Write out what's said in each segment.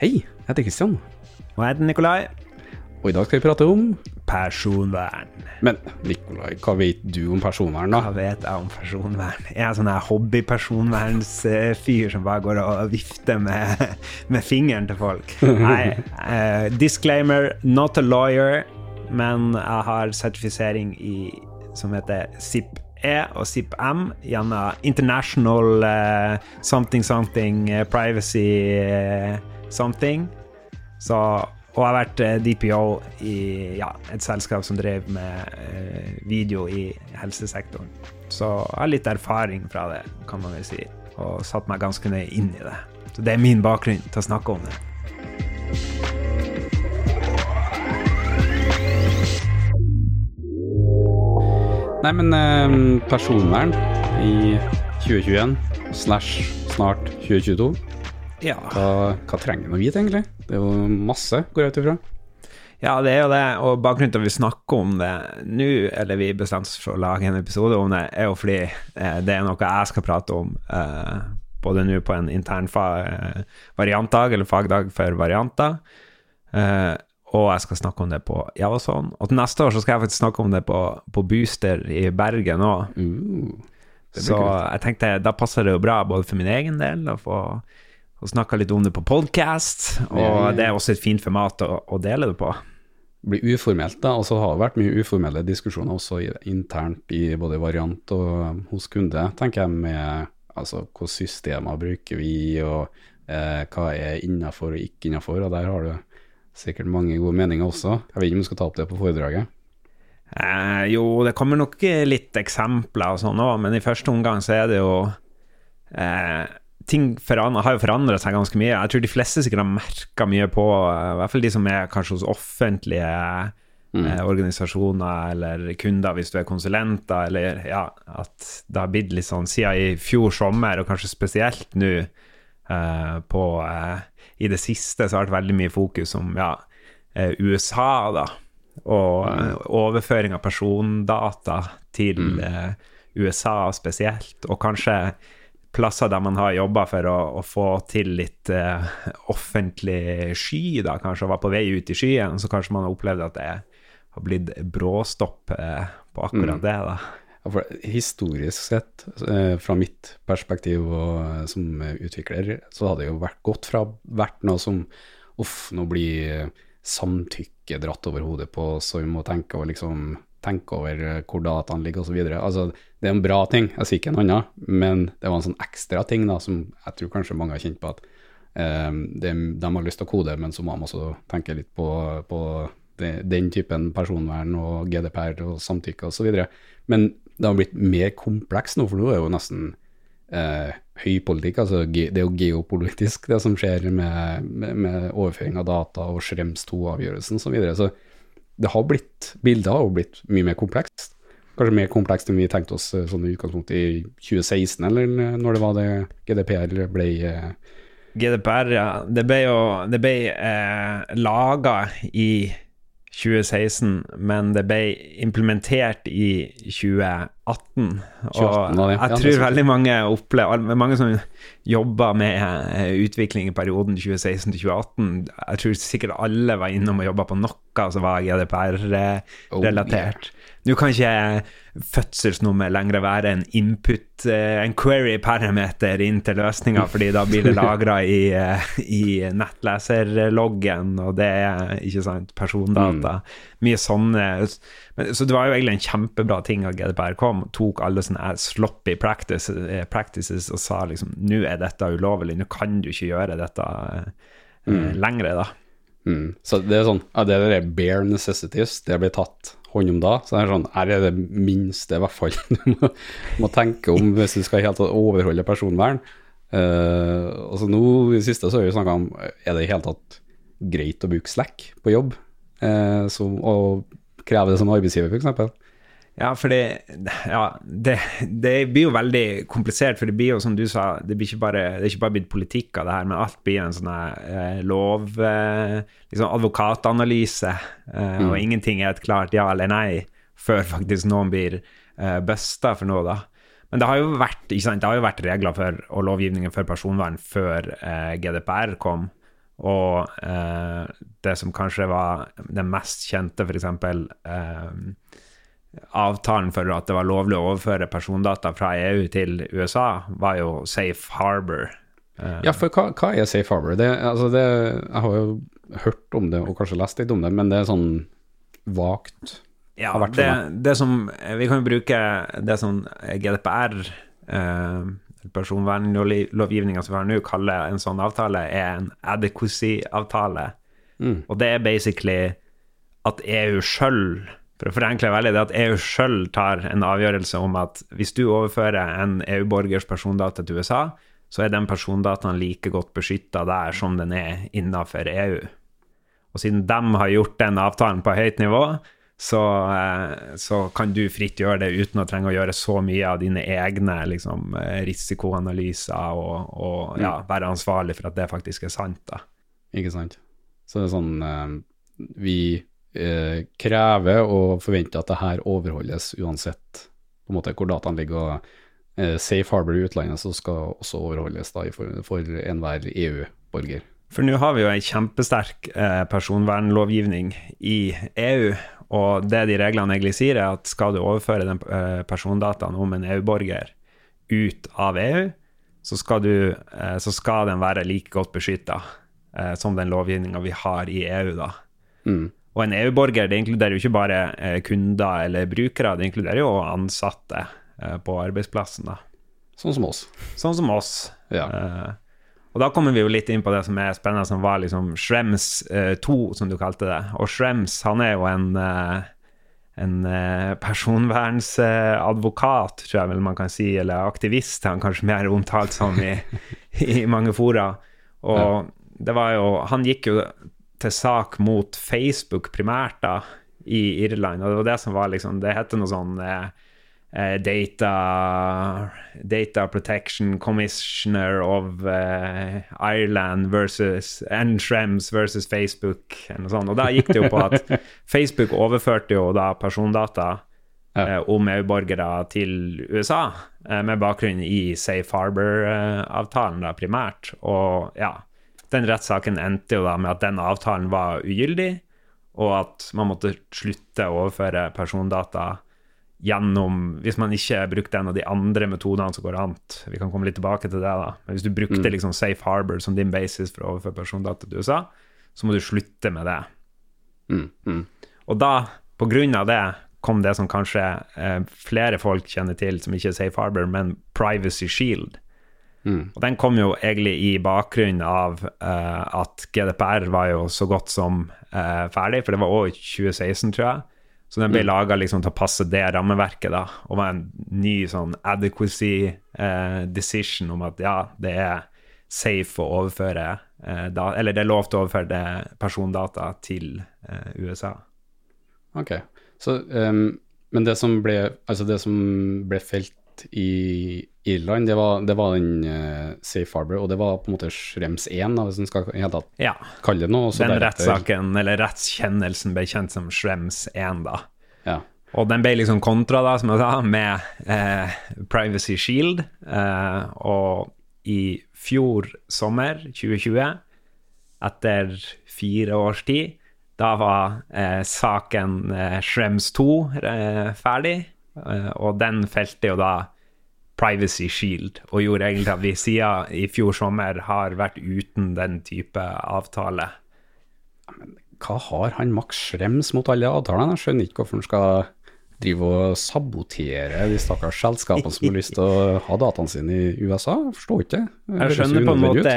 Hei, jeg heter Kristian, Og jeg heter Nikolai. og i dag skal vi prate om Personvern. Men Nikolai, hva vet du om personvern, da? Hva vet jeg om personvern? Jeg er sånn her hobbypersonvernsfyr som bare går og vifter med, med fingeren til folk. Nei, uh, disclaimer, not a lawyer, men jeg har sertifisering i, som heter SIP. E og SIP-M gjennom International uh, something something eh, privacy something. Så, og jeg har vært eh, DPO i ja, et selskap som drev med eh, video i helsesektoren. Så jeg har litt erfaring fra det, kan man vel si, og satt meg ganske nøye inn i det. Så det er min bakgrunn til å snakke om det. Nei, men eh, personvern i 2021 slash snart 2022, Ja. hva, hva trenger å vite, egentlig? Det er jo masse, går jeg ut ifra. Ja, det er jo det, og bakgrunnen til at vi snakker om det nå, eller vi bestemte oss for å lage en episode om det, er jo fordi eh, det er noe jeg skal prate om, eh, både nå på en intern eh, variantdag, eller fagdag for varianter, eh, og jeg skal snakke om det på Javason. Og til neste år så skal jeg faktisk snakke om det på, på Booster i Bergen òg. Uh, Så kult. jeg tenkte da passer det jo bra både for min egen del å få å snakka litt om det på podcast, og det er også et fint format å, å dele det på. blir uformelt, da. Og så har det vært mye uformelle diskusjoner også internt i både variant og hos kunde, tenker jeg, med altså hvilke systemer bruker vi, og eh, hva er innafor og ikke innafor. Og der har du sikkert mange gode meninger også. Jeg vet ikke om du skal ta opp det på foredraget. Eh, jo, det kommer nok litt eksempler og sånn òg, men i første omgang så er det jo eh, Ting forandre, har jo forandra seg ganske mye. Jeg tror de fleste sikkert har merka mye på, eh, i hvert fall de som er kanskje hos offentlige eh, organisasjoner eller kunder, hvis du er konsulenter, eller ja, at det har blitt litt sånn siden i fjor sommer, og kanskje spesielt nå eh, på eh, I det siste så har det vært veldig mye fokus om ja, eh, USA, da og mm. overføring av persondata til eh, USA spesielt, og kanskje plasser der man har jobba for å, å få til litt uh, offentlig sky, da, kanskje, og var på vei ut i skyen, så kanskje man har opplevd at det har blitt bråstopp uh, på akkurat det, da. Ja, for Historisk sett, eh, fra mitt perspektiv og, som utvikler, så hadde det jo vært godt fra vært noe som Uff, nå blir samtykke dratt over hodet på oss, og vi må tenke og liksom, tenke over eh, hvor dataene ligger osv. Altså, det er en bra ting, jeg sier ikke en annen, men det var en sånn ekstra ting da, som jeg tror kanskje mange har kjent på at eh, de, de har lyst til å kode, men så må de også tenke litt på, på de, den typen personvern og GDPR og samtykke osv. Men det har blitt mer kompleks nå, for nå er jo nesten eh, høypolitikk. altså Det er jo geopolitisk, det som skjer med, med, med overføring av data og Schrems 2-avgjørelsen osv. Så, videre. så det har blitt, bildet har blitt mye mer komplekst. Kanskje mer komplekst enn vi tenkte oss eh, sånn i utgangspunktet i 2016, eller når det var det GDPR ble eh, GDPR, ja. Det ble jo ble, eh, laga i 2016, men det ble implementert i 2018. 2018 Og jeg tror veldig mange opplever Mange som jobber med eh, utvikling i perioden 2016 til 2018, jeg tror sikkert alle var innom og jobba på noe som var Oh, GDPR-relatert. Nå kan ikke fødselsnummer lenger være en input, eh, en query-parameter inn til løsninga, fordi da blir det lagra i, eh, i nettleserloggen, og det er ikke sant, persondata. Mye sånne Så det var jo egentlig en kjempebra ting at GDPR kom, tok alle sånne sloppy eh, practices og sa liksom nå er dette ulovlig, nå kan du ikke gjøre dette mm. lenger, da. Mm. Så det er sånn, ja, det er bare necessities, det blir tatt hånd om da. Så det er sånn, her er det minste i hvert fall du må, må tenke om hvis du skal helt overholde personvern. Uh, og så nå i det siste så har vi snakka om er det i hele tatt greit å bruke Slack på jobb, uh, som, og kreve det som arbeidsgiver f.eks. Ja, for det, ja, det, det blir jo veldig komplisert, for det blir jo som du sa, det, blir ikke bare, det er ikke bare blitt politikk av det her, men alt blir en sånn eh, lov... Eh, liksom advokatanalyse, eh, og ingenting er et klart ja eller nei før faktisk noen blir eh, busta for noe, da. Men det har jo vært, sant, det har jo vært regler for, og lovgivningen for personvern før eh, GDPR kom, Og eh, det som kanskje var den mest kjente, f.eks. Eh, avtalen for at det var lovlig å overføre persondata fra EU til USA, var jo Safe Harbor. Eh. Ja, for hva, hva, er Safe Harbor? Det, altså det, jeg har jo hørt om det og kanskje lest litt om det, men det er sånn vagt ja, det, det, som Vi kan jo bruke det som GDPR eh, personvernlovgivninga som vi har nå, kaller en sånn avtale, er en adequacy-avtale. Mm. Og det er basically at EU sjøl, for å forenkle veldig, det at EU sjøl tar en avgjørelse om at hvis du overfører en EU-borgers persondata til USA, så er den persondataen like godt beskytta der som den er innafor EU. Og siden de har gjort den avtalen på høyt nivå, så, eh, så, kan du fritt gjøre det uten å trenge å gjøre så mye av dine egne liksom, eh, risikoanalyser og, og ja, mm. være ansvarlig for at det faktisk er sant. Da. Ikke sant. Så det er sånn eh, Vi eh, krever og forventer at det her overholdes uansett på en måte hvor dataen ligger. og eh, Safe Harbor i utlandet så skal også overholdes da, for, for enhver EU-borger. For nå har vi jo en kjempesterk eh, personvernlovgivning i EU, og det de reglene egentlig sier, er at skal du overføre den eh, persondataen om en EU-borger ut av EU, så skal, du, eh, så skal den være like godt beskytta som den lovgivninga vi har i EU, da. Mm. Og en EU-borger det inkluderer jo ikke bare kunder eller brukere, det inkluderer jo ansatte på arbeidsplassen, da. Sånn som oss. Sånn som oss. Ja. Og da kommer vi jo litt inn på det som er spennende, som var liksom Shrems eh, 2, som du kalte det. Og Shrems, han er jo en, eh, en eh, personvernsadvokat, tror jeg vel man kan si, eller aktivist, han kanskje mer omtalt som i, i mange fora. Og ja. det var jo Han gikk jo til sak mot Facebook primært, da, i Irland, og det var det som var liksom Det heter noe sånn eh, uh, data, data Protection Commissioner of eh, Ireland versus Entrems versus Facebook. Og da gikk det jo på at Facebook overførte jo da persondata ja. uh, om EU-borgere til USA, med bakgrunn i Safe Harbor-avtalen da primært. Og ja, den rettssaken endte jo da med at den avtalen var ugyldig, og at man måtte slutte å overføre persondata gjennom Hvis man ikke brukte en av de andre metodene som går an Vi kan komme litt tilbake til det, da. Men hvis du brukte mm. liksom Safe Harbor som din basis for å overføre persondata til USA, så må du slutte med det. Mm. Mm. Og da, på grunn av det, kom det som kanskje eh, flere folk kjenner til, som ikke er Safe Harbor, men Privacy Shield. Mm. Og den kom jo egentlig i bakgrunnen av uh, at GDPR var jo så godt som uh, ferdig, for det var òg i 2016, tror jeg. Så den ble mm. laga liksom til å passe det rammeverket, da, og var en ny sånn adequacy uh, decision om at ja, det er safe å overføre da, Eller det er lov til å overføre det persondata til USA. Ok, så um, Men det som ble, altså det som ble felt i Irland, det var, det var den uh, Safe Harbor, og det var på en måte Schrems 1, da, hvis en skal tatt ja. kalle det noe. den rettssaken, eller rettskjennelsen, ble kjent som Schrems 1, da. Ja. Og den ble liksom kontra, da, som jeg sa, med eh, Privacy Shield. Eh, og i fjor sommer, 2020, etter fire års tid, da var eh, saken eh, Schrems 2 eh, ferdig. Og den felte jo da Privacy Shield, og gjorde egentlig at vi siden i fjor sommer har vært uten den type avtale. Men hva har han Max Schrems mot alle avtalene? Jeg skjønner ikke hvorfor han skal drive og sabotere de stakkars selskapene som har lyst til å ha dataene sine i USA. Jeg forstår ikke. Jeg skjønner på en måte,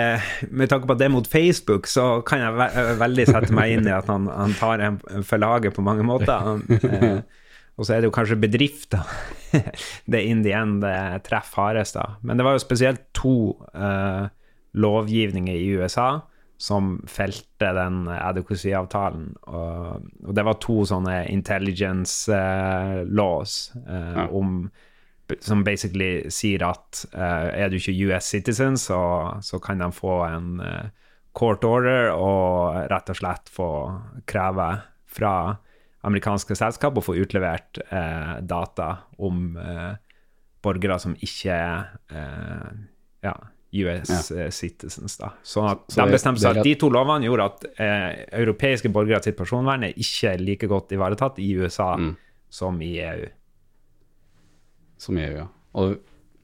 Med tanke på at det er mot Facebook, så kan jeg veldig sette meg inn i at han, han tar en for laget på mange måter. Han, eh, og så er det jo kanskje bedrifter det in the end treffer hardest, da. Men det var jo spesielt to uh, lovgivninger i USA som felte den adequacy-avtalen. Og, og, det var to sånne intelligence uh, laws uh, ja. om som basically sier at er du ikke US citizen, så, så kan de få en court order og rett og slett få kreve fra amerikanske selskap å få utlevert eh, data om eh, borgere som ikke er eh, ja, US ja. citizens. da. Sånn at Så de bestemte seg at de to lovene gjorde at eh, europeiske borgere sitt personvern er ikke like godt ivaretatt i USA Mm. som i EU. Som i EU, ja. Og,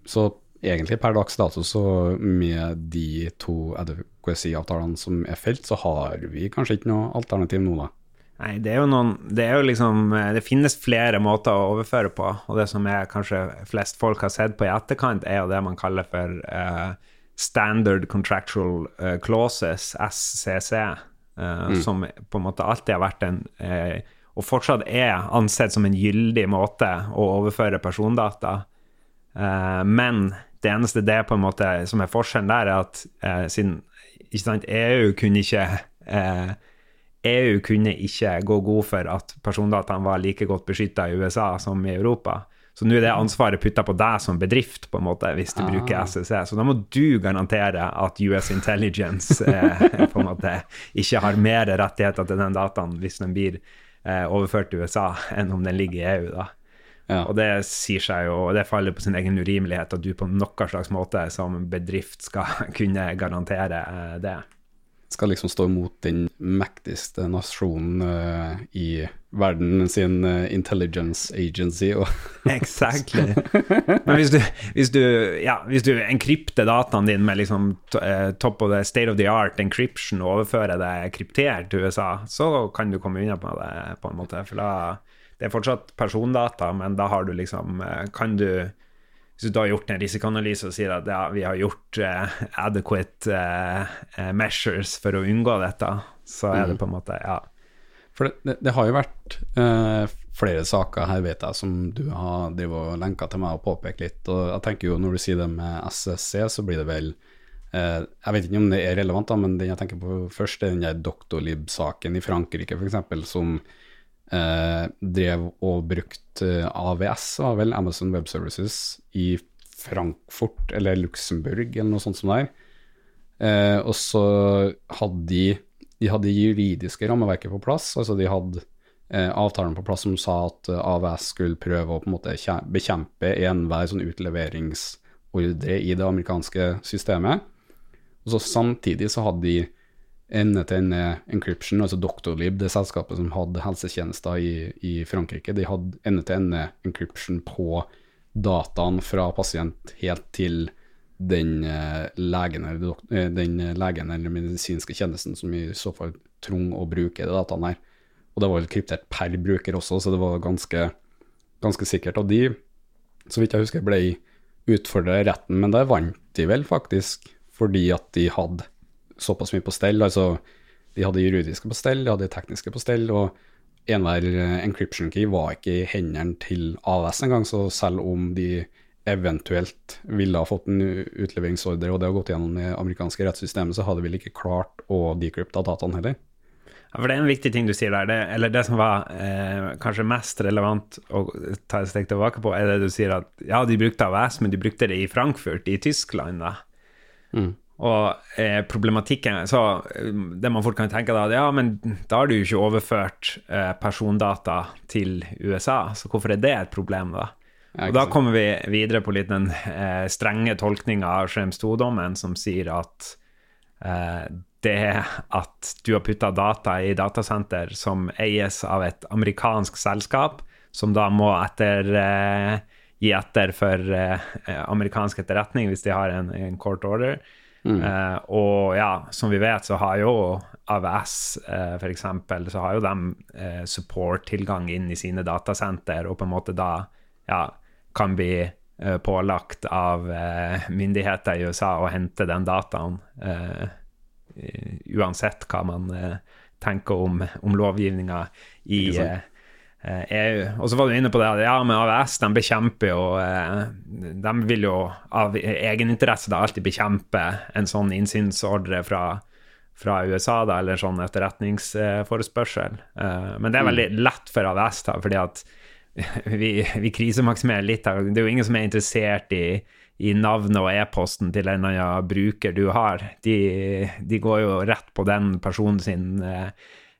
så egentlig per dags dato, så med de to Adequacy-avtalene som er felt, så har vi kanskje ikke noe alternativ nå, da. Nei, det er jo noen Det er jo liksom eh, Det finnes flere måter å overføre på, og det som er kanskje flest folk har sett på i etterkant, er jo det man kaller for uh, Standard Contractual uh, Clauses, SCC, eh, som på en måte alltid har vært en Og fortsatt er ansett som en gyldig måte å overføre persondata. Men det eneste det på en måte som er forskjellen der, er at siden sant, EU kunne ikke EU kunne ikke gå god for at persondataene var like godt beskytta i USA som i Europa. Så nå er det ansvaret putta på deg som bedrift, på en måte, hvis du bruker SSC. Så da må du garantere at US Intelligence eh, på en måte ikke har mer rettigheter til den dataen hvis den blir eh, overført til USA, enn om den ligger i EU. da. Ja. Og det sier seg jo, og det faller på sin egen urimelighet at du på noen slags måte som bedrift skal kunne garantere eh, det. Skal liksom stå imot den mektigste nasjonen uh, i verden sin uh, intelligence agency. Og Exactly. Men hvis du, hvis du, ja, hvis du enkrypter dataene dine med liksom eh, top of the state of the art encryption og overfører det kryptert til USA, så kan du komme unna med det på en måte. For da det er fortsatt persondata, men da har du liksom Kan du hvis du da har gjort en risikoanalyse og sier at ja, vi har gjort uh, adequate eh, measures for å unngå dette, så er det på en måte Ja. For det, det, det har jo vært uh, flere saker her, vet jeg, som du har drevet og lenka til meg og påpekt litt. Og jeg tenker jo når du sier det med SSC, så blir det vel Jeg vet ikke om det er relevant, da, men den jeg tenker på først, er den der Doctolib-saken i Frankrike, f.eks., som drev og brukte AVS, var vel Amazon Web Services, i Frankfurt eller Luxembourg eller noe sånt som det er. Eh, og så hadde de de hadde juridiske rammeverket på plass, altså de hadde eh, avtalen på plass som sa at eh, AVS skulle prøve å på en måte bekjempe enhver sånn utleveringsordre i det amerikanske systemet. Og så samtidig så hadde de ende-til-ende encryption, altså Doctolib, det selskapet som hadde helsetjenester i, i Frankrike, de hadde ende-til-ende encryption på dataen fra pasient helt til den eh, legen eh, den legen eller medisinske tjenesten som i så fall trong å bruke de dataene her. Og det var vel kryptert per bruker også, så det var ganske, ganske sikkert. Og de, så vidt jeg husker, ble utfordra i retten, men der vant de vel faktisk, fordi at de hadde såpass mye på stell. Altså, de hadde juridiske på stell, de hadde tekniske på stell, og enhver eh, encryption key var ikke i hendene til AVS engang, så selv om de eventuelt ville ha fått en utleveringsordre, og det har gått gjennom det amerikanske rettssystemet, så hadde de vel ikke klart å decrypte dataene heller. Ja, for Det er en viktig ting du sier der. Det, eller det som var eh, kanskje mest relevant å ta et steg tilbake på, er det du sier at ja, de brukte AVS, men de brukte det i Frankfurt, i Tyskland. da. Mm. Og eh, problematikken Så eh, det man fort kan tenke da, ja, men da har du jo ikke overført eh, persondata til USA, så hvorfor er det et problem, da? Og da kommer vi videre på litt den eh, strenge tolkninga av Schrems 2-dommen, som sier at eh, det at du har putta data i datasenter som eies av et amerikansk selskap, som da må etter eh, gi etter for amerikansk etterretning hvis de har en, en court order. Eh, og ja, som vi vet, så har jo AVS eh, eksempel, så har jo de eh, support-tilgang inn i sine datasenter, og på en måte da ja, kan bli eh, pålagt av eh, myndigheter i USA å hente den dataen, eh, uansett hva man eh, tenker om, om lovgivninga i Sant? eh, EU. Og så var du inne på det at ja, men AVS de bekjemper jo eh, De vil jo av egeninteresse da alltid bekjempe en sånn innsynsordre fra, fra USA, da, eller sånn etterretningsforespørsel. Eh, men det er veldig lett for AVS, da, fordi at vi, vi krisemaksimerer litt her. Det er jo ingen som er interessert i, i navnet og e-posten til en eller annen bruker du har. De, de går jo rett på den personen sin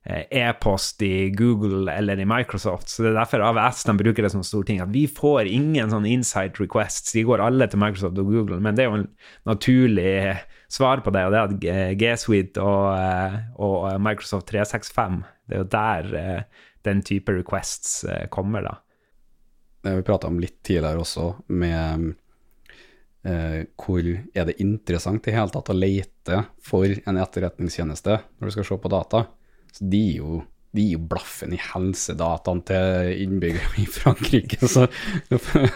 e-post i Google eller i Microsoft. Så det er derfor AVS de bruker det som stor ting. At vi får ingen sånn inside requests. De går alle til Microsoft og Google. Men det er jo en naturlig svar på det, og det er at G Suite og, eh, og Microsoft 365 Det er jo der den type requests kommer, da. Det vi prata om litt tidligere også, med Uh, hvor er det interessant i hele tatt å lete for en etterretningstjeneste når du skal se på data. Så de gir jo jo blaffen i helsedataen til innbyggere i Frankrike, så,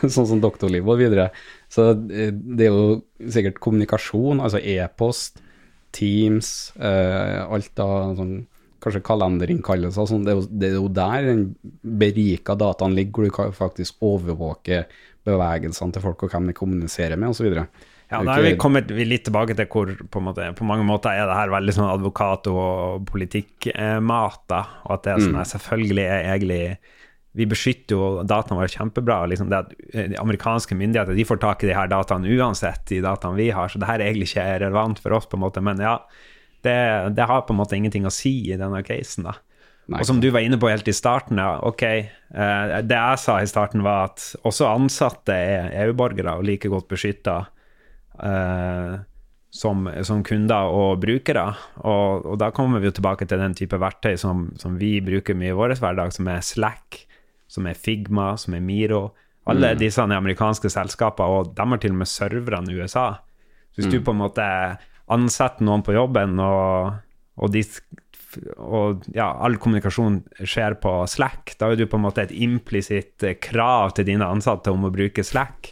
sånn som Doktorliv og videre. Så eh, det er jo sikkert kommunikasjon, altså e-post, Teams, eh, alt av sånn, kanskje kalenderinnkallelser. Sånn, det, det er jo der den berika dataen ligger, hvor du faktisk overvåker bevegelsene til folk og hvem de kommuniserer med, osv. Ja, da er vi kommet litt tilbake til hvor på, måte, på mange måter er det her veldig sånn advokat- og politikkmat. og at det er sånn, mm. selvfølgelig er egentlig vi beskytter jo dataene våre kjempebra. Liksom det at eh, amerikanske myndigheter de får tak i de her dataene uansett, de dataene vi har. Så det her er egentlig ikke relevant for oss, på en måte. Men ja, det, det har på en måte ingenting å si i denne casen. da. Nei. Og som du var inne på helt i starten, ja, ok. Eh, det jeg sa i starten, var at også ansatte er EU-borgere og like godt beskytta eh, som, som, kunder og brukere. Og, og, da kommer vi jo tilbake til den type verktøy som, som vi bruker mye i vår hverdag, som er Slack, som er Figma, som er Miro. Alle mm. disse er amerikanske selskaper, og de har til og med serverne i USA. Så hvis mm. du på en måte ansetter noen på jobben, og, og de og ja, all kommunikasjon skjer på Slack, da er du på en måte et implisitt eh, krav til dine ansatte om å bruke Slack.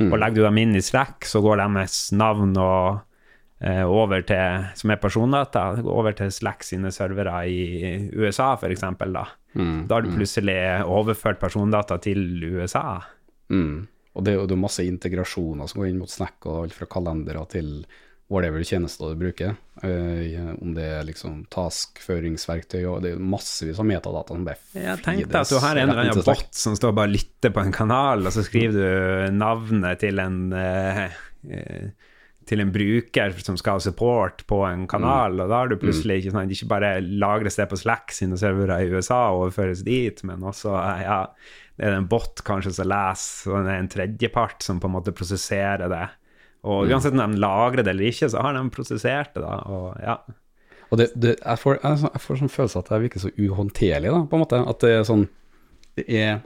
Mm. Og legger du dem inn i Slack, så går deres navn og, eh, over til, som er persondata, over til Slack sine servere i USA, f.eks. Da. Mm. da har du mm. plutselig overført persondata til USA. Mm. Og det er jo masse integrasjoner som går inn mot Snack, og alt fra kalendere til whatever tjenester du bruker. Uh, om det er liksom taskføringsverktøy, og det er massevis av metadata som bare Jeg tenkte at du har en eller annen bot som står bare og lytter på en kanal, og så skriver du navnet til en uh, uh, til en bruker som skal ha support på en kanal, mm. og da har du plutselig ikke sånn, ikke bare lagres det på Slack sine servere i USA og overføres dit, men også ja, det er en bot kanskje som leser, og det er en tredjepart som på en måte prosesserer det og mm. uansett om de lagrer det eller ikke, så har de prosessert det, da. Og ja. Og det, det, jeg, får, jeg får sånn følelse at det virker så uhåndterlig, da, på en måte. At det er sånn Det er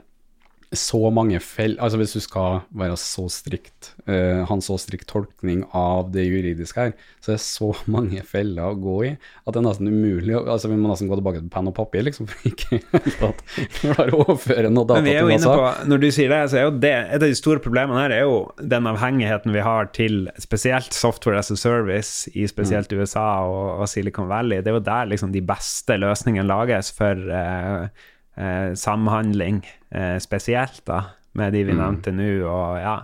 så mange feil Altså Hvis du skal være så strikt, uh, ha en så strikt tolkning av det juridiske her, så er det så mange feller å gå i at det er nesten umulig Altså Vi må nesten gå tilbake til penn og papir, liksom, for ikke klare å overføre noe data Men vi jo inne på, Når du sier det, så er jo det et av de store problemene her er jo den avhengigheten vi har til spesielt software as a service i spesielt mm. USA og, og, Silicon Valley. Det er jo der liksom de beste løsningene lages for uh, samhandling eh, spesielt, da, med de vi mm. nevnte nå. og ja,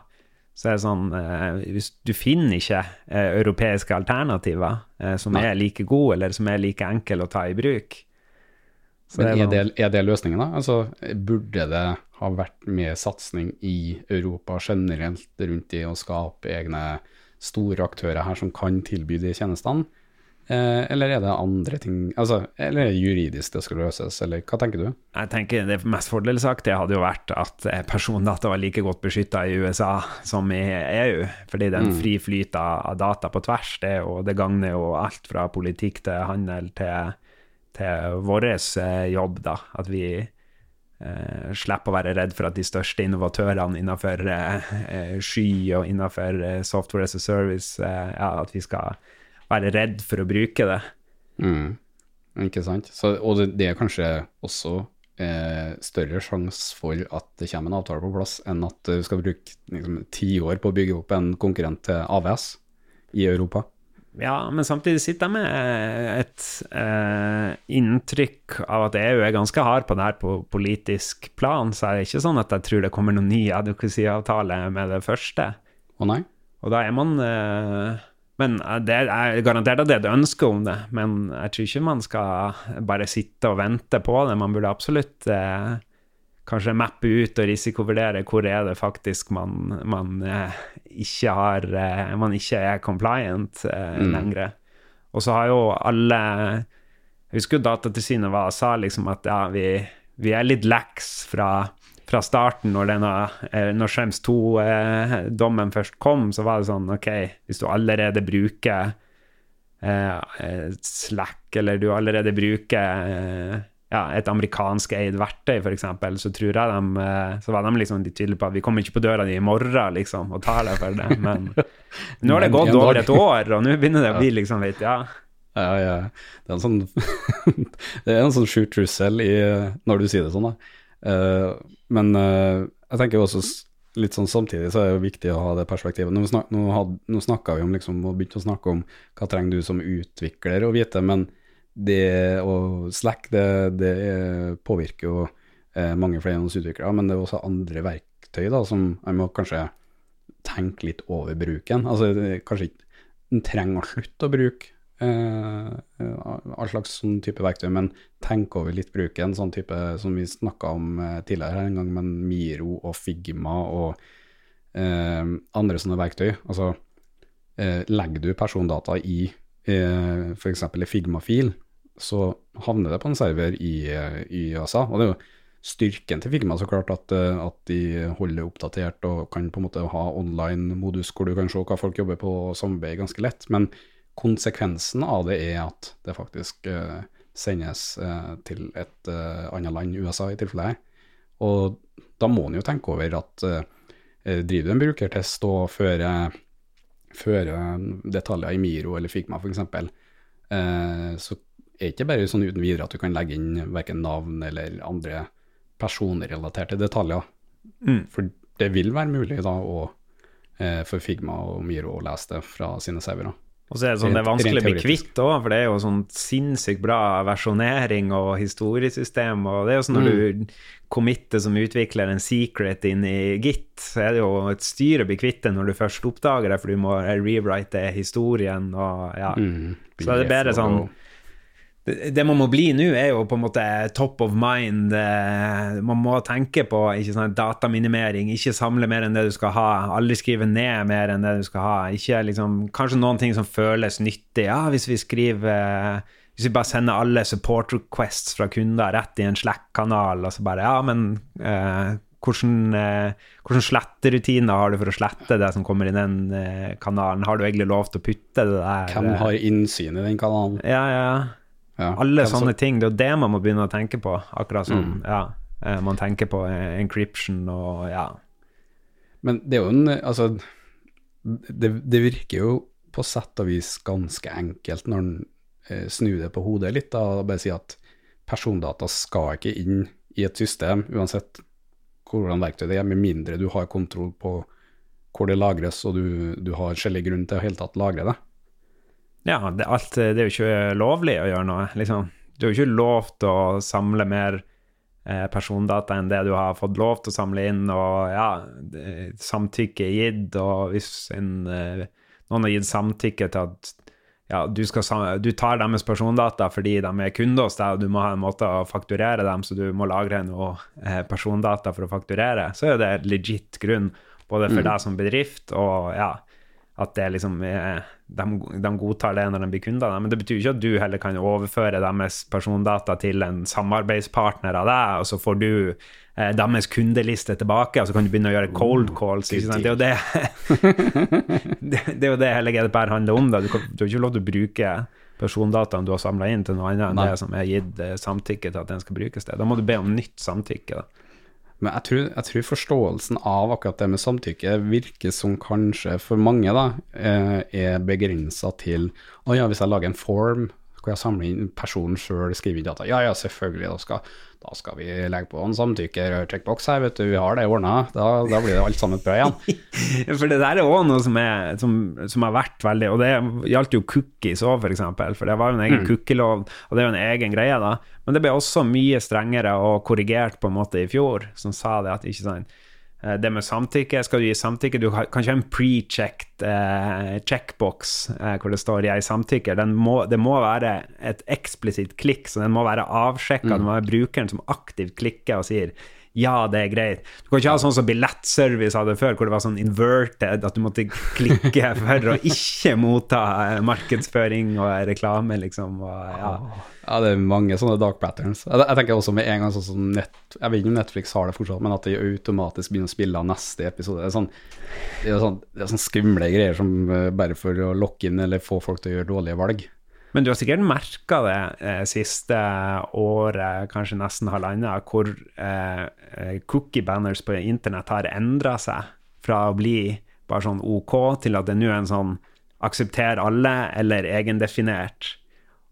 så er det sånn eh, du finner ikke eh, europeiske alternativer eh, som Nei. er like gode, eller som er like enkle å ta i bruk Men er, det, er det løsningen, da? Altså, burde det ha vært mer satsing i Europa generelt rundt i å skape egne store aktører her som kan tilby de tjenestene? Eh, eller er det andre ting altså, Eller er det juridisk det skal løses, eller hva tenker du? Jeg tenker Det mest fordelsaktige hadde jo vært at persondata var like godt beskytta i USA som i EU. Fordi det er en mm. fri flyt av data på tvers. Det, og det gagner jo alt fra politikk til handel til, til vår eh, jobb, da. At vi eh, slipper å være redd for at de største innovatørene innenfor eh, sky og innenfor software as a service, ja, at vi skal være redd for å bruke det. Mm. Ikke sant. Så, og det, det, er kanskje også eh, større sjanse for at det kommer en avtale på plass, enn at du skal bruke liksom, ti år på å bygge opp en konkurrent til AVS i Europa. Ja, men samtidig sitter jeg med et eh, inntrykk av at EU er ganske hard på det her på politisk plan, så er det ikke sånn at jeg tror det kommer noen ny advocacy-avtale med det første. Å nei? Og da er man eh, men eh, det er garantert at det er et ønske om det, men jeg tror ikke man skal bare sitte og vente på det. Man burde absolutt eh, kanskje mappe ut og risikovurdere hvor er det faktisk man, man eh, ikke har eh, Man ikke er compliant eh, mm. lenger. Og så har jo alle Jeg husker jo Datatilsynet var, sa liksom at ja, vi, vi er litt lax fra, fra starten når, denne, eh, når Schrems 2-dommen først kom, så var det sånn OK, hvis du allerede bruker eh, eh, Slack, eller du allerede bruker eh, ja, et amerikansk eid verktøy, f.eks., så tror jeg de eh, Så var de liksom de tydelige på at vi kommer ikke på døra di i morgen, liksom, og tar deg for det. Men nå har det gått over et år, og nå begynner det å bli liksom litt Ja. Ja, ja. Det er en sånn Det er en sånn skjult trussel i, når du sier det sånn, da. Uh, men uh, jeg tenker også litt sånn samtidig så er det viktig å ha det perspektivet. Nå, snak, snakka vi om liksom, og begynte å snakke om hva trenger du som utvikler å vite, men det å Slack det, det påvirker jo eh, mange flere enn oss utviklere, men det er også andre verktøy da, som jeg må kanskje tenke litt over bruken. Altså, kanskje ikke en trenger å slutte å bruke eh, all slags sånn type verktøy, men tenk over litt bruken, sånn type som vi snakka om eh, tidligere her en gang, men Miro og Figma og eh, andre sånne verktøy. Altså, eh, legger du persondata i eh, f.eks. en Figma-fil, så havner det på en server i, eh, i USA. Og det er jo styrken til Figma så klart at, eh, at, de holder oppdatert og kan på en måte ha online modus hvor du kan se hva folk jobber på og samarbeide ganske lett. Men konsekvensen av det er at det faktisk uh, sendes uh, til et uh, annet land, USA i tilfellet her. Og da må en jo tenke over at driver du en brukertest og fører, fører detaljer i Miro eller Figma f.eks., uh, så er det ikke bare sånn uten videre at du kan legge inn verken navn eller andre personrelaterte detaljer. Mm. For det vil være mulig da å, for Figma og Miro å lese det fra sine servere. Og så er det sånn, det er vanskelig å bli kvitt òg, for det er jo sånn sinnssykt bra versjonering og historiesystem. Og det er jo sånn når mm. du committer som utvikler en secret inn i Git, så er det jo et styr å bli kvitt det når du først oppdager det, for du må rewrite historien og ja. Mm. Så er det bedre sånn det, det man må bli nå, er jo på en måte top of mind. Eh, man må tenke på ikke sånn, dataminimering, ikke samle mer enn det du skal ha. Aldri skrive ned mer enn det du skal ha. Ikke liksom, Kanskje noen ting som føles nyttig. Ja, hvis vi skriver Hvis vi bare sender alle support requests fra kunder rett i en Slack-kanal, og så bare Ja, men eh, hvordan, eh, hvordan sletterutiner har du for å slette det som kommer i den eh, kanalen? Har du egentlig lov til å putte det der? Hvem har innsyn i den kanalen? Ja, ja. Ja, Alle sånne ting. Det er jo det man må begynne å tenke på, akkurat som mm. ja, eh, man tenker på encryption og ja. Men det er jo en Altså, det, det virker jo på sett og vis ganske enkelt når en eh, snur det på hodet litt, da, og bare sier at persondata skal ikke inn i et system, uansett hvordan verktøy det er, med mindre du har kontroll på hvor det lagres, og du, du har skjellig grunn til å helt tatt lagre det. Ja, det, alt, det er jo ikke lovlig å gjøre noe, liksom. Du har jo ikke lov til å samle mer eh, persondata enn det du har fått lov til å samle inn, og ja, samtykke er gitt, og hvis en, eh, noen har gitt samtykke til at ja, du, skal, du, tar deres persondata fordi de er kunder hos deg, og du må ha en måte å fakturere dem, så du må lagre noe eh, persondata for å fakturere, så er det legit grunn, både for mm. deg som bedrift og ja, at det liksom er, de, de, godtar det når de blir kunder. Men det betyr ikke at du heller kan overføre deres persondata til en samarbeidspartner av deg, og så får du eh, deres kundeliste tilbake, og så kan du begynne å gjøre cold calls. Det er, det, det, det, er jo det hele GDPR handler om. Da. Du, kan, du har ikke lov til å bruke persondataene du har samla inn, til noe annet enn Nei. det som er gitt eh, samtykke til at den skal brukes til. Da må du be om nytt samtykke. da. Men jeg tror, jeg tror, forståelsen av akkurat det med samtykke virker som kanskje for mange da, eh, er begrensa til Å ja, hvis jeg lager en form hvor jeg samler inn personen sjøl, skriver inn data. Ja ja, selvfølgelig, da skal, da skal vi legge på en samtykke-checkbox her, vet du. Vi har det ordna. Da, da, blir det alt sammen bra igjen. for det der er òg noe som, er, som, som, har vært veldig Og det gjaldt jo cookies òg, f.eks. For, for det var jo en egen mm. cookielov, og det er jo en egen greie, da. Men det ble også mye strengere og korrigert på en måte i fjor, som sa det at ikke sant Eh, det med samtykke, skal du gi samtykke Du kan ikke ha en pre-checked eh, checkbox eh, hvor det står 'jeg samtykker'. Må, det må være et eksplisitt klikk, så den må være avsjekka. Mm. Det må være brukeren som aktivt klikker og sier ja, det er greit. Du kan ikke ha sånn som billettservice hadde før, hvor det var sånn inverted, at du måtte klikke for å ikke motta eh, markedsføring og reklame, liksom. Og, ja. Ja, det er mange sånne dark patterns. Jeg, jeg tenker også med en gang sånn som nett, Jeg vet ikke om Netflix har det fortsatt, men at de automatisk begynner å spille av neste episode. Det er, sånn, det er, sånn, det er sånn skumle greier som bare for å lokke inn eller få folk til å gjøre dårlige valg. Men du har sikkert merka det eh, siste året, kanskje nesten halvannet, hvor eh, cookie banners på internett har endra seg fra å bli bare sånn OK til at det nå er en sånn aksepter alle eller egendefinert.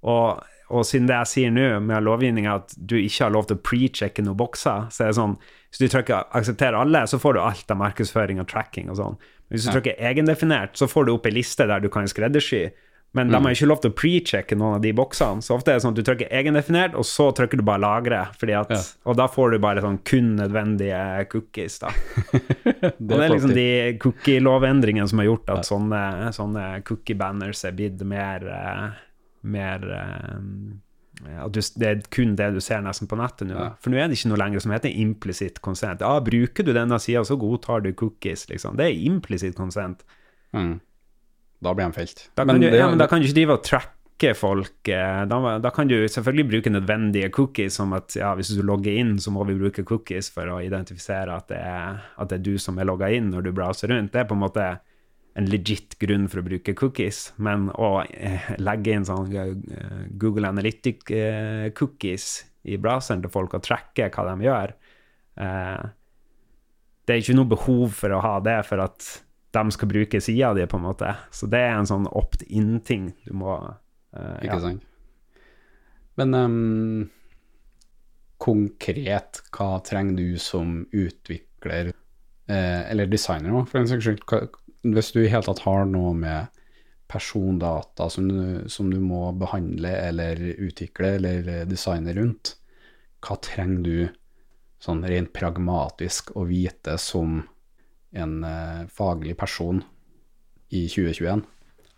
Og, og siden det jeg sier nå med lovgivninga at du ikke har lov til å pre-sjekke noen bokser, så er det sånn hvis du trykker 'aksepter alle', så får du alt av markedsføring og tracking og sånn. Hvis du trykker 'egendefinert', så får du opp ei liste der du kan skreddersy. Men de har ikke lov til å pre-checke noen av de boksene. Så ofte er det sånn at du trykker egendefinert, og så trykker du bare 'lagre'. At, Ja. Og da får du bare sånn kun nødvendige cookies. da. og det er liksom de cookie-lovendringene som har gjort at sånne, sånne cookie-banners er blitt mer, eh, mer eh, at du, Det er kun det du ser nesten på nettet nå. Ja. For nå er det ikke noe lenger som heter implicit konsent. Ja, bruker du denne sida, så godtar du cookies, liksom. Det er implicit konsent. Mm. Da blir de felt. Da kan, du, det- ja, men da kan du ikke drive og tracke folk. eh, Da, da kan du selvfølgelig bruke nødvendige cookies, som at ja, hvis du logger inn, så må vi bruke cookies for å identifisere at det er, at det er du som er logga inn når du browser rundt. Det er på en måte en legit grunn for å bruke cookies, men å eh, legge inn sånn eh, Google Analytic-cookies i browseren til folk og tracke hva de gjør eh, Det er ikke noe behov for å ha det for at de skal bruke sida di, på en måte. Så det er en sånn opt-in-ting du må uh, Ikke ja. sant. Men um, konkret, hva trenger du som utvikler, eh, eller designer for den saks skyld? Hvis du i hele tatt har noe med persondata som du, som du må behandle eller utvikle eller eh, designe rundt, hva trenger du sånn rent pragmatisk å vite som en eh, faglig person i 2021?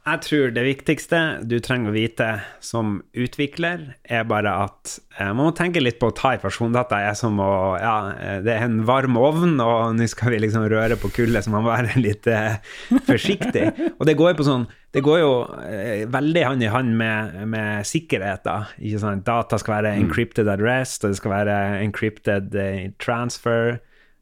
Jeg tror det viktigste du trenger å vite som utvikler, er bare at eh, man må tenke litt på å ta i persondata. er som å Ja, eh, det er en varm ovn, og nå skal vi liksom røre på kullet, så man må være litt eh, forsiktig. Og det går sånn Det går jo eh, veldig hånd i hånd med, med sikkerhet, da. Ikke sant? Data skal være encrypted address, og det skal være encrypted transfer.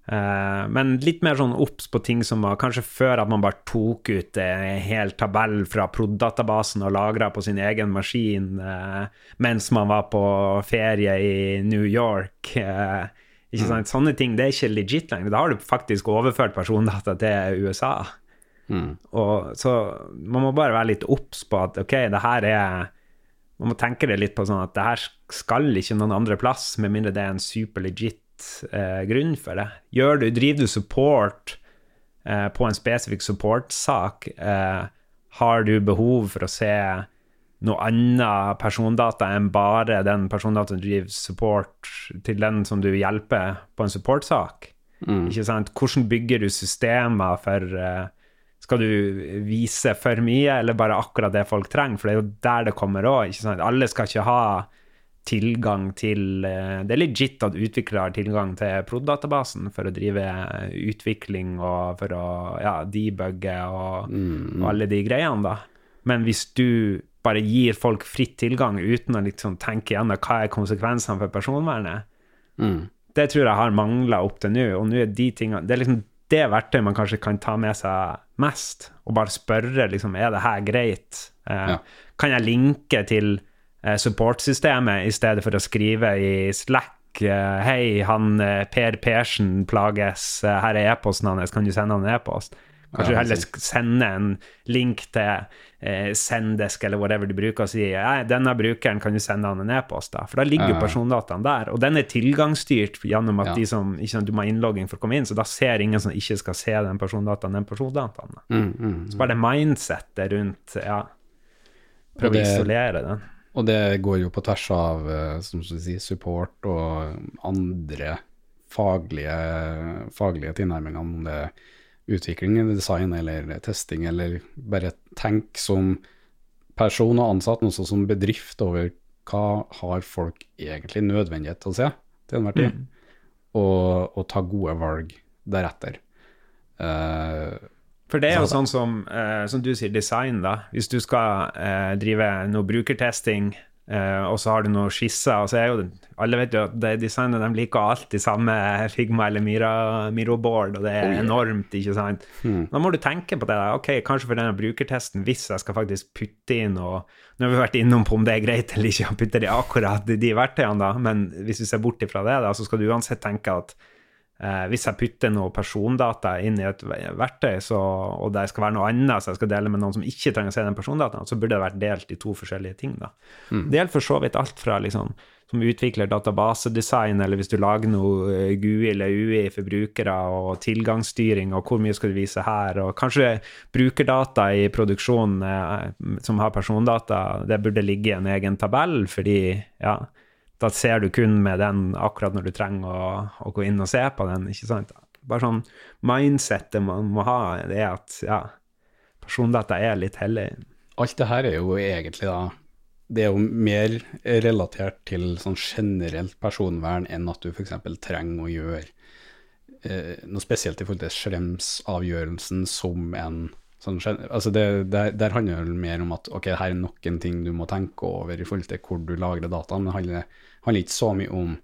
Eh, men litt mer sånn obs på ting som var kanskje før at man bare tok ut en hel tabell fra prod.databasen og lagra på sin egen maskin eh, mens man var på ferie i New York. eh, ikke sant? Sånne ting det er ikke legit lenger. Da har du faktisk overført persondata til USA. Mm. Og så man må bare være litt obs på at ok, det her er Man må tenke det litt på sånn at det her skal ikke noen andre plass, med mindre det er en super legit eh, grunn for det. Gjør du, driver du support eh, på en spesifikk support-sak, eh, har du behov for å se noe annet persondata enn bare den persondataen du driver support til den som du hjelper på en support-sak? Ikke sant? Hvordan bygger du systemer for eh, Skal du vise for mye, eller bare akkurat det folk trenger? For det er jo der det kommer òg. Alle skal ikke ha tilgang til eh, Det er legit at utviklere har tilgang til prod.databasen for å drive utvikling og for å ja, debugge og, og alle de greiene, da. Men hvis du bare gir folk fritt tilgang uten å liksom tenke igjennom hva er konsekvensene for personvernet, Mm. det tror jeg har mangla opp til nå. Og nå er de tingene Det er liksom det verktøyet man kanskje kan ta med seg mest, og bare spørre liksom, er det her greit. Eh, Ja. Kan jeg linke til eh, supportsystemet i stedet for å skrive i Slack eh, Hei, han eh, Per Persen plages, eh, her er e-posten hans, kan du sende han en e-post? Kanskje du heller sende en link til eh, Sendesk eller whatever du bruker, og si Nei, denne brukeren kan du sende han en e-post, da. For da ligger jo persondataen der. Og den er tilgangsstyrt gjennom at Ja. de som ikke sant, du må ha innlogging for å komme inn, så da ser ingen som ikke skal se den persondataen, den persondataen. da. Mm, mm. Så bare det mindsettet rundt Ja. Prøve å isolere den. Og det går jo på tvers av eh, som du sier, support og andre faglige, faglige tilnærminger, om det er utvikling eller design eller testing, eller bare tenk som person og ansatt, men også som bedrift over hva har folk egentlig nødvendighet til å se til enhver tid. og, og ta gode valg deretter. Eh, For det er jo sånn som, eh, som du sier, design, da. Hvis du skal eh, drive noe brukertesting, eh, og så har du noen skisser, og så er jo alle vet jo at det designet de liker alltid samme Figma eller Mira, Miro-board, og det er Oh, enormt, ikke sant. Da må du tenke på det. da. Ok, kanskje for denne brukertesten, hvis jeg skal faktisk putte inn og Nå har vi vært innom på om det er greit eller ikke å putte det i akkurat de verktøyene, da, men hvis vi ser bort ifra det, da, så skal du uansett tenke at Eh, hvis jeg putter noe persondata inn i et verktøy, så, og det skal være noe annet, så jeg skal dele med noen som ikke trenger å se den persondataen, så burde det vært delt i to forskjellige ting. da. Det gjelder for så vidt alt fra liksom, som utvikler databasedesign, eller hvis du lager noe eh, GUI eller UI for brukere, og tilgangsstyring, og hvor mye skal du vise her, og kanskje brukerdata i produksjonen som har persondata, det burde ligge i en egen tabell, fordi ja, da ser du kun med den akkurat når du trenger å, å gå inn og se på den, ikke sant? Bare sånn mindsettet man må ha, det er at ja, persondata er litt hellig. alt det her er jo egentlig da Det er jo mer relatert til sånn generelt personvern enn at du f.eks. trenger å gjøre eh, noe spesielt i forhold til Schrems-avgjørelsen som en sånn, altså det, der, der handler det mer om at ok, her er nok en ting du må tenke over i forhold til hvor du lagrer dataen, men det handler, ikke så mye om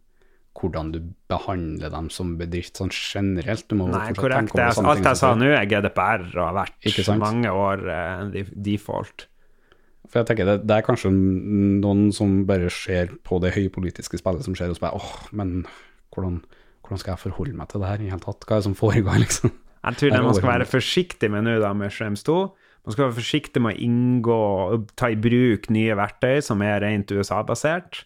hvordan du behandler dem som bedrift sånn generelt. Nei, korrekt. over Det, alt jeg sa nå, er GDPR og har vært mange år uh, default. For jeg tenker det, det er kanskje noen som bare ser på det høypolitiske spillet som skjer, og bare åh, men hvordan, hvordan skal jeg forholde meg til det her i hele tatt? Hva er det som foregår, liksom? Jeg tror det man skal være forsiktig med nå da med Shrems 2. Man skal være forsiktig med å inngå og ta i bruk nye verktøy som er rent USA-basert.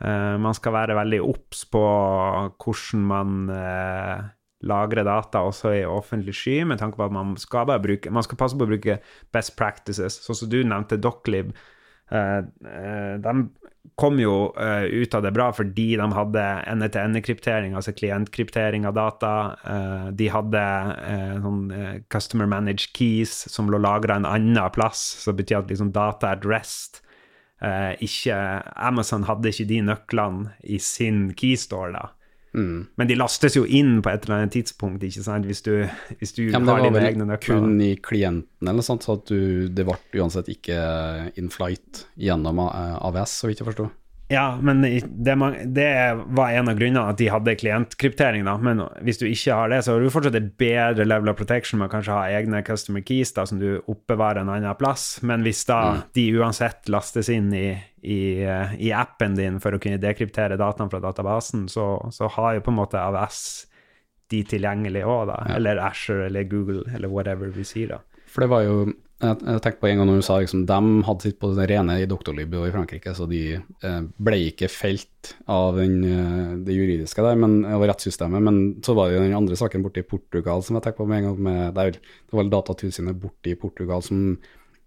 Eh, man skal være veldig obs på hvordan man lagre lagrer data også i offentlig sky, med tanke på at man skal, bare bruke, man skal passe på å bruke best practices. Sånn som du nevnte, Doclib. Eh, eh, de kom jo eh, ut av det bra fordi de hadde ende-til-ende-kryptering, altså klientkryptering av data. Eh, de hadde eh, sånn eh, customer managed keys som lå lagra en annen plass, det betyr at liksom data at rest eh, ikke Amazon hadde ikke de nøklene i sin keystore, da. Mm. Men de lastes jo inn på et eller annet tidspunkt, ikke sant, hvis du, hvis du Ja, har dine egne nøkler. kun i klienten eller sånt, så at du, det ble uansett ikke in flight gjennom eh, AVS, så vidt jeg forstår. Ja, men det, det var en av grunnene at de hadde klientkryptering, da. Men hvis du ikke har det, så har du fortsatt et bedre level of protection med å kanskje ha egne customer keys da, som du oppbevarer en annen plass. Men hvis da de uansett lastes inn i, i, eh, i appen din for å kunne dekryptere dataene fra databasen, så, så har jo på en måte AVS de tilgjengelig òg, da. Eller Asher eller Google eller whatever vi sier, da. For det var jo Jeg, tenkte på en gang når du sa liksom, de hadde sitt på det rene i Doctolib og i Frankrike, så de eh, ble ikke felt av den, eh, det juridiske der, men, av rettssystemet. Men så var det jo den andre saken borte i Portugal som jeg tenkte på med en gang. Med, der, det var Datatilsynet borte i Portugal som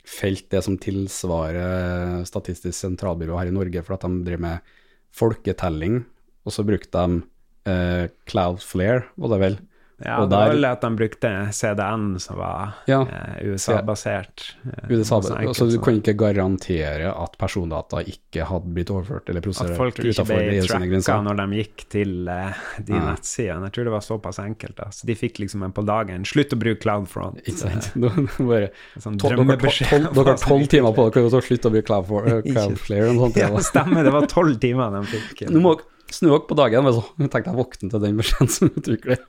felte det som tilsvarer Statistisk sentralbyrå her i Norge, for at de driver med folketelling, og så brukte de eh, Cloudflare, var det vel. Ja, Og det var vel at de brukte CDN, som var Ja. eh, USA-basert. eh, USA, så du kunne kan ikke garantere at persondata ikke hadde blitt overført eller At folk ikke ble tracka når de gikk til eh, de Ja. nettsidene. Jeg tror det var såpass enkelt. da. Så de fikk liksom en på dagen. Slutt å bruke Cloudfront. Ikke sant? Bare, sånn dere har tolv timer på dere til å slutte å bruke Cloudflare uh. Ja, Ja, stemmer. Det var tolv timer de fikk. Nå må dere snu dere på dagen, men så tenkte jeg våkne til den beskjeden som utvikler.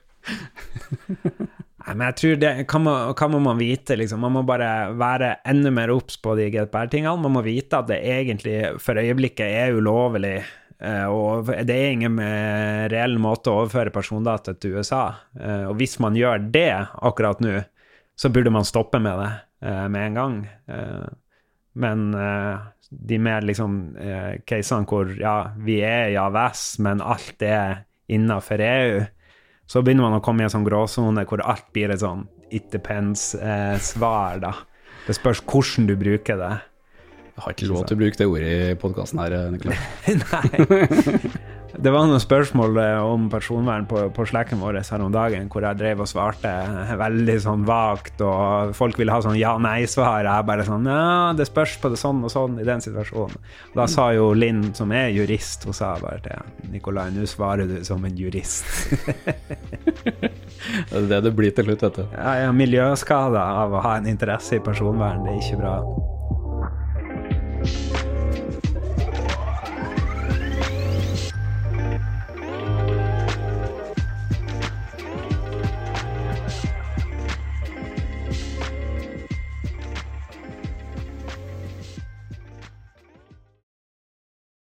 Nei, men jeg tror det, hva må, hva må man vite, liksom? Man må bare være enda mer obs på de GDPR-tingene. Man må vite at det egentlig for øyeblikket er ulovlig, eh, og det er ingen eh, reell måte å overføre persondata til USA. Eh, Og hvis man gjør det akkurat nå, så burde man stoppe med det med en gang. Men de mer liksom casene hvor ja, vi er i AVS, men alt er innafor EU, så begynner man å komme i en sånn gråsone hvor alt blir et sånn it depends-svar, da. Det spørs hvordan du bruker det. Jeg har ikke lov til å bruke det ordet i podkasten her, Niklas. Nei. Det var noen spørsmål eh, om personvern på, på slacken vår her om dagen, hvor jeg drev og svarte veldig sånn vagt, og folk ville ha sånn ja-nei-svar. Jeg bare sånn Ja, det spørs på det sånn og sånn i den situasjonen. Da sa jo Linn, som er jurist, hun sa bare til Nikolai, nå svarer du som en jurist. det er det det blir til slutt, vet du. Ja, ja, miljøskada av å ha en interesse i personvern. Det er ikke bra.